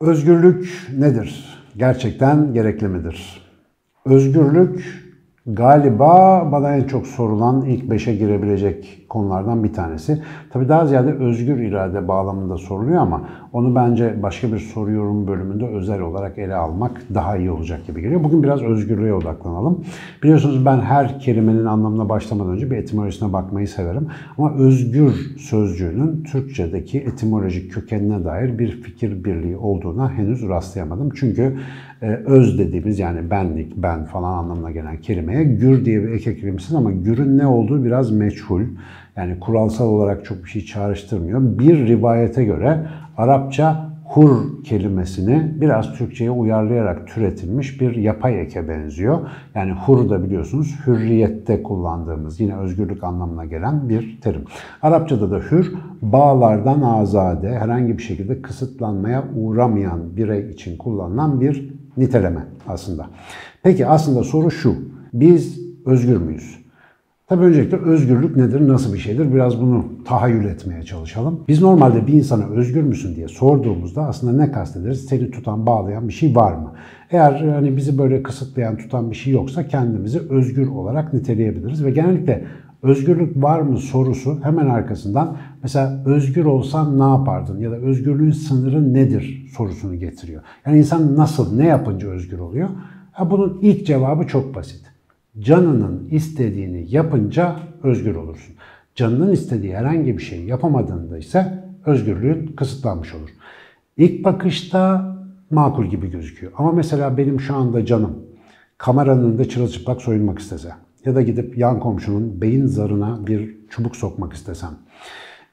Özgürlük nedir? Gerçekten gerekli midir? Özgürlük Galiba bana en çok sorulan ilk beşe girebilecek konulardan bir tanesi. Tabii daha ziyade özgür irade bağlamında soruluyor ama onu bence başka bir soru yorum bölümünde özel olarak ele almak daha iyi olacak gibi geliyor. Bugün biraz özgürlüğe odaklanalım. Biliyorsunuz ben her kelimenin anlamına başlamadan önce bir etimolojisine bakmayı severim. Ama özgür sözcüğünün Türkçedeki etimolojik kökenine dair bir fikir birliği olduğuna henüz rastlayamadım. Çünkü öz dediğimiz yani benlik, ben falan anlamına gelen kelimeye gür diye bir ek eklemişsiniz ama gürün ne olduğu biraz meçhul. Yani kuralsal olarak çok bir şey çağrıştırmıyor. Bir rivayete göre Arapça hur kelimesini biraz Türkçe'ye uyarlayarak türetilmiş bir yapay eke benziyor. Yani hur da biliyorsunuz hürriyette kullandığımız yine özgürlük anlamına gelen bir terim. Arapçada da hür bağlardan azade herhangi bir şekilde kısıtlanmaya uğramayan birey için kullanılan bir niteleme aslında. Peki aslında soru şu. Biz özgür müyüz? Tabii öncelikle özgürlük nedir, nasıl bir şeydir? Biraz bunu tahayyül etmeye çalışalım. Biz normalde bir insana özgür müsün diye sorduğumuzda aslında ne kastederiz? Seni tutan, bağlayan bir şey var mı? Eğer hani bizi böyle kısıtlayan, tutan bir şey yoksa kendimizi özgür olarak niteleyebiliriz. Ve genellikle özgürlük var mı sorusu hemen arkasından mesela özgür olsan ne yapardın ya da özgürlüğün sınırı nedir sorusunu getiriyor. Yani insan nasıl, ne yapınca özgür oluyor? Ha, bunun ilk cevabı çok basit canının istediğini yapınca özgür olursun. Canının istediği herhangi bir şey yapamadığında ise özgürlüğün kısıtlanmış olur. İlk bakışta makul gibi gözüküyor. Ama mesela benim şu anda canım kameranın önünde çırılçıplak soyunmak istese ya da gidip yan komşunun beyin zarına bir çubuk sokmak istesem.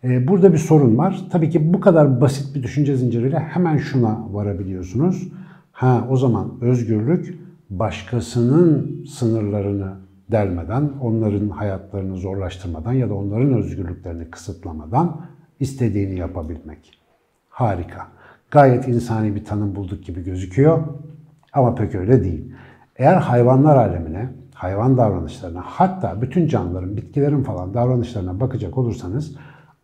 E, burada bir sorun var. Tabii ki bu kadar basit bir düşünce zinciriyle hemen şuna varabiliyorsunuz. Ha o zaman özgürlük başkasının sınırlarını delmeden, onların hayatlarını zorlaştırmadan ya da onların özgürlüklerini kısıtlamadan istediğini yapabilmek. Harika. Gayet insani bir tanım bulduk gibi gözüküyor ama pek öyle değil. Eğer hayvanlar alemine, hayvan davranışlarına hatta bütün canlıların, bitkilerin falan davranışlarına bakacak olursanız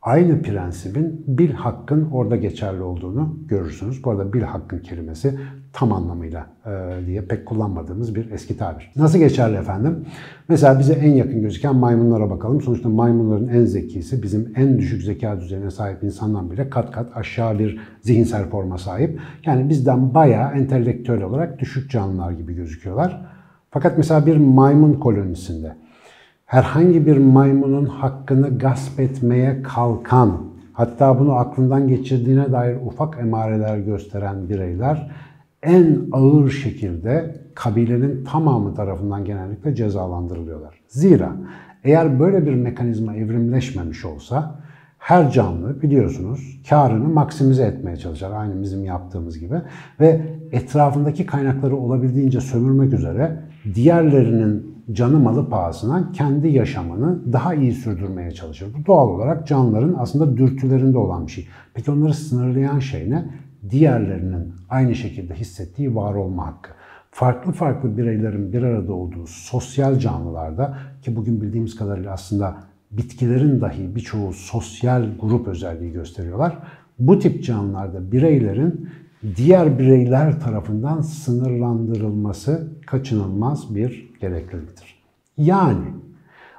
aynı prensibin bil hakkın orada geçerli olduğunu görürsünüz. Bu arada bil hakkın kelimesi tam anlamıyla e, diye pek kullanmadığımız bir eski tabir. Nasıl geçerli efendim? Mesela bize en yakın gözüken maymunlara bakalım. Sonuçta maymunların en zekisi bizim en düşük zeka düzeyine sahip insandan bile kat kat aşağı bir zihinsel forma sahip. Yani bizden bayağı entelektüel olarak düşük canlılar gibi gözüküyorlar. Fakat mesela bir maymun kolonisinde herhangi bir maymunun hakkını gasp etmeye kalkan, hatta bunu aklından geçirdiğine dair ufak emareler gösteren bireyler en ağır şekilde kabilenin tamamı tarafından genellikle cezalandırılıyorlar. Zira eğer böyle bir mekanizma evrimleşmemiş olsa her canlı biliyorsunuz karını maksimize etmeye çalışır. Aynı bizim yaptığımız gibi. Ve etrafındaki kaynakları olabildiğince sömürmek üzere diğerlerinin canı malı pahasına kendi yaşamını daha iyi sürdürmeye çalışır. Bu doğal olarak canlıların aslında dürtülerinde olan bir şey. Peki onları sınırlayan şey ne? Diğerlerinin aynı şekilde hissettiği var olma hakkı. Farklı farklı bireylerin bir arada olduğu sosyal canlılarda ki bugün bildiğimiz kadarıyla aslında bitkilerin dahi birçoğu sosyal grup özelliği gösteriyorlar. Bu tip canlılarda bireylerin diğer bireyler tarafından sınırlandırılması kaçınılmaz bir gerekliliktir. Yani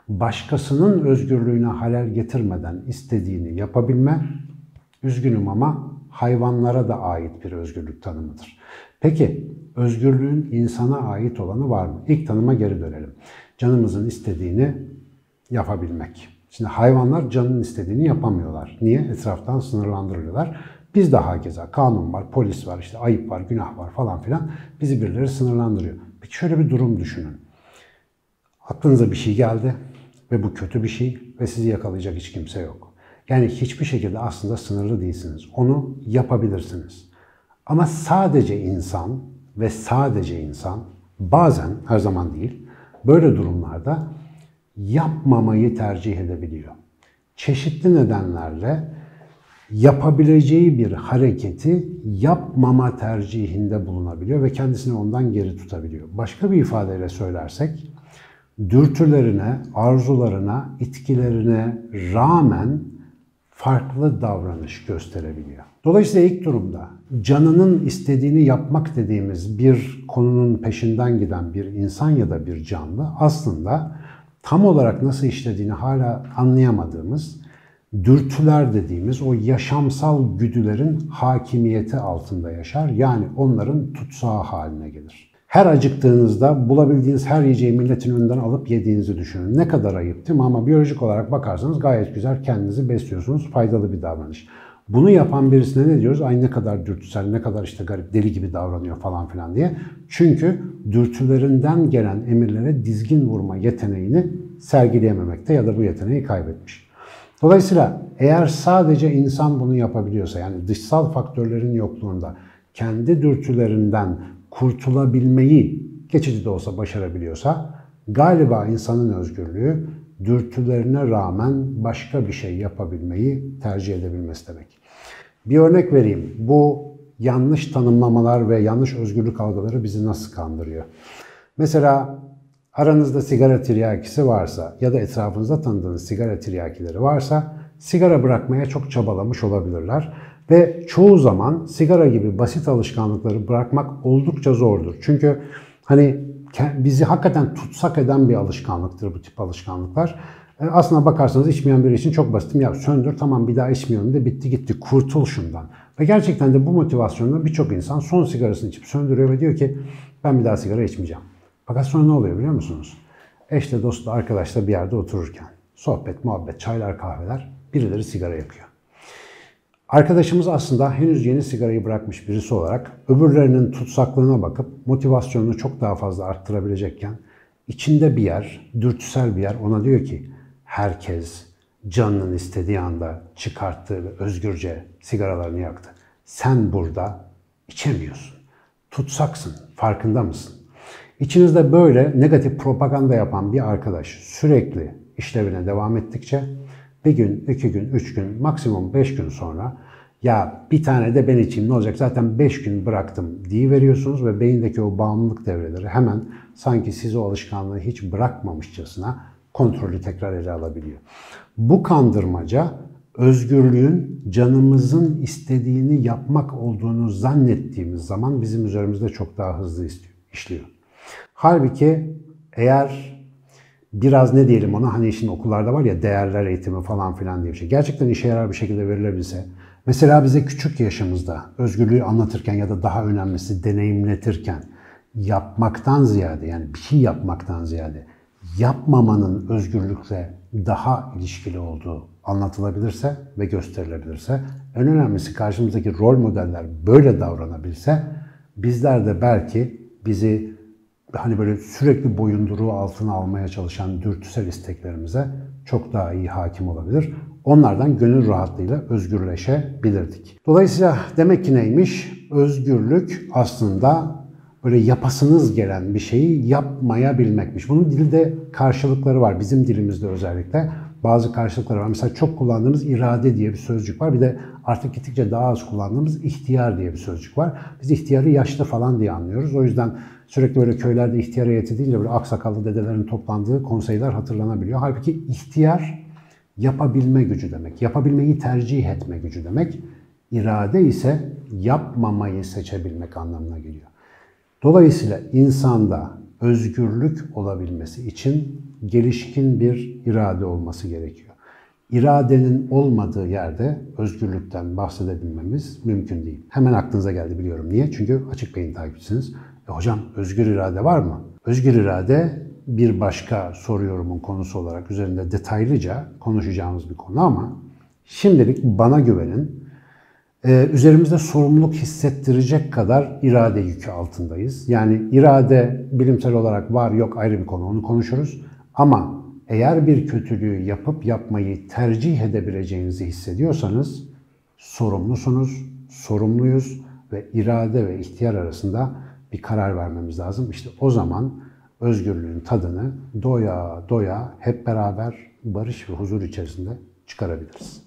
başkasının özgürlüğüne halel getirmeden istediğini yapabilme, üzgünüm ama hayvanlara da ait bir özgürlük tanımıdır. Peki özgürlüğün insana ait olanı var mı? İlk tanıma geri dönelim. Canımızın istediğini yapabilmek. Şimdi hayvanlar canın istediğini yapamıyorlar. Niye? Etraftan sınırlandırılıyorlar. Biz de hakeza kanun var, polis var, işte ayıp var, günah var falan filan. Bizi birileri sınırlandırıyor. Peki şöyle bir durum düşünün. Aklınıza bir şey geldi ve bu kötü bir şey ve sizi yakalayacak hiç kimse yok. Yani hiçbir şekilde aslında sınırlı değilsiniz. Onu yapabilirsiniz. Ama sadece insan ve sadece insan bazen her zaman değil böyle durumlarda yapmamayı tercih edebiliyor. Çeşitli nedenlerle yapabileceği bir hareketi yapmama tercihinde bulunabiliyor ve kendisini ondan geri tutabiliyor. Başka bir ifadeyle söylersek, dürtülerine, arzularına, itkilerine rağmen farklı davranış gösterebiliyor. Dolayısıyla ilk durumda canının istediğini yapmak dediğimiz bir konunun peşinden giden bir insan ya da bir canlı aslında tam olarak nasıl işlediğini hala anlayamadığımız dürtüler dediğimiz o yaşamsal güdülerin hakimiyeti altında yaşar. Yani onların tutsağı haline gelir. Her acıktığınızda bulabildiğiniz her yiyeceği milletin önünden alıp yediğinizi düşünün. Ne kadar ayıp değil mi? Ama biyolojik olarak bakarsanız gayet güzel kendinizi besliyorsunuz. Faydalı bir davranış. Bunu yapan birisine ne diyoruz? Ay ne kadar dürtüsel, ne kadar işte garip, deli gibi davranıyor falan filan diye. Çünkü dürtülerinden gelen emirlere dizgin vurma yeteneğini sergileyememekte ya da bu yeteneği kaybetmiş. Dolayısıyla eğer sadece insan bunu yapabiliyorsa yani dışsal faktörlerin yokluğunda kendi dürtülerinden kurtulabilmeyi geçici de olsa başarabiliyorsa galiba insanın özgürlüğü dürtülerine rağmen başka bir şey yapabilmeyi tercih edebilmesi demek. Bir örnek vereyim. Bu yanlış tanımlamalar ve yanlış özgürlük algıları bizi nasıl kandırıyor? Mesela aranızda sigara tiryakisi varsa ya da etrafınızda tanıdığınız sigara tiryakileri varsa sigara bırakmaya çok çabalamış olabilirler. Ve çoğu zaman sigara gibi basit alışkanlıkları bırakmak oldukça zordur. Çünkü hani bizi hakikaten tutsak eden bir alışkanlıktır bu tip alışkanlıklar. E, aslına bakarsanız içmeyen biri için çok basitim. Ya söndür tamam bir daha içmiyorum de bitti gitti kurtul şundan. Ve gerçekten de bu motivasyonla birçok insan son sigarasını içip söndürüyor ve diyor ki ben bir daha sigara içmeyeceğim. Fakat sonra ne oluyor biliyor musunuz? Eşle dostla arkadaşla bir yerde otururken sohbet, muhabbet, çaylar, kahveler birileri sigara yakıyor. Arkadaşımız aslında henüz yeni sigarayı bırakmış birisi olarak öbürlerinin tutsaklığına bakıp motivasyonunu çok daha fazla arttırabilecekken içinde bir yer, dürtüsel bir yer ona diyor ki herkes canının istediği anda çıkarttı ve özgürce sigaralarını yaktı. Sen burada içemiyorsun. Tutsaksın. Farkında mısın? İçinizde böyle negatif propaganda yapan bir arkadaş sürekli işlevine devam ettikçe bir gün, iki gün, üç gün, maksimum beş gün sonra ya bir tane de ben içeyim ne olacak zaten beş gün bıraktım diye veriyorsunuz ve beyindeki o bağımlılık devreleri hemen sanki siz o alışkanlığı hiç bırakmamışçasına kontrolü tekrar ele alabiliyor. Bu kandırmaca özgürlüğün canımızın istediğini yapmak olduğunu zannettiğimiz zaman bizim üzerimizde çok daha hızlı işliyor. Halbuki eğer biraz ne diyelim ona hani şimdi okullarda var ya değerler eğitimi falan filan diye bir şey. Gerçekten işe yarar bir şekilde verilebilse. Mesela bize küçük yaşımızda özgürlüğü anlatırken ya da daha önemlisi deneyimletirken yapmaktan ziyade yani bir şey yapmaktan ziyade yapmamanın özgürlükle daha ilişkili olduğu anlatılabilirse ve gösterilebilirse en önemlisi karşımızdaki rol modeller böyle davranabilse bizler de belki bizi hani böyle sürekli boyunduruğu altına almaya çalışan dürtüsel isteklerimize çok daha iyi hakim olabilir. Onlardan gönül rahatlığıyla özgürleşebilirdik. Dolayısıyla demek ki neymiş? Özgürlük aslında böyle yapasınız gelen bir şeyi yapmayabilmekmiş. Bunun dilde karşılıkları var. Bizim dilimizde özellikle bazı karşılıkları var. Mesela çok kullandığımız irade diye bir sözcük var. Bir de artık gittikçe daha az kullandığımız ihtiyar diye bir sözcük var. Biz ihtiyarı yaşlı falan diye anlıyoruz. O yüzden sürekli böyle köylerde ihtiyar heyeti deyince böyle aksakallı dedelerin toplandığı konseyler hatırlanabiliyor. Halbuki ihtiyar yapabilme gücü demek. Yapabilmeyi tercih etme gücü demek. İrade ise yapmamayı seçebilmek anlamına geliyor. Dolayısıyla insanda özgürlük olabilmesi için gelişkin bir irade olması gerekiyor. İradenin olmadığı yerde özgürlükten bahsedebilmemiz mümkün değil. Hemen aklınıza geldi biliyorum. Niye? Çünkü açık beyin takipçisiniz. E hocam özgür irade var mı? Özgür irade bir başka soru yorumun konusu olarak üzerinde detaylıca konuşacağımız bir konu ama şimdilik bana güvenin. Ee, üzerimizde sorumluluk hissettirecek kadar irade yükü altındayız. Yani irade bilimsel olarak var yok ayrı bir konu onu konuşuruz. Ama eğer bir kötülüğü yapıp yapmayı tercih edebileceğinizi hissediyorsanız sorumlusunuz, sorumluyuz ve irade ve ihtiyar arasında bir karar vermemiz lazım. İşte o zaman özgürlüğün tadını doya doya hep beraber barış ve huzur içerisinde çıkarabiliriz.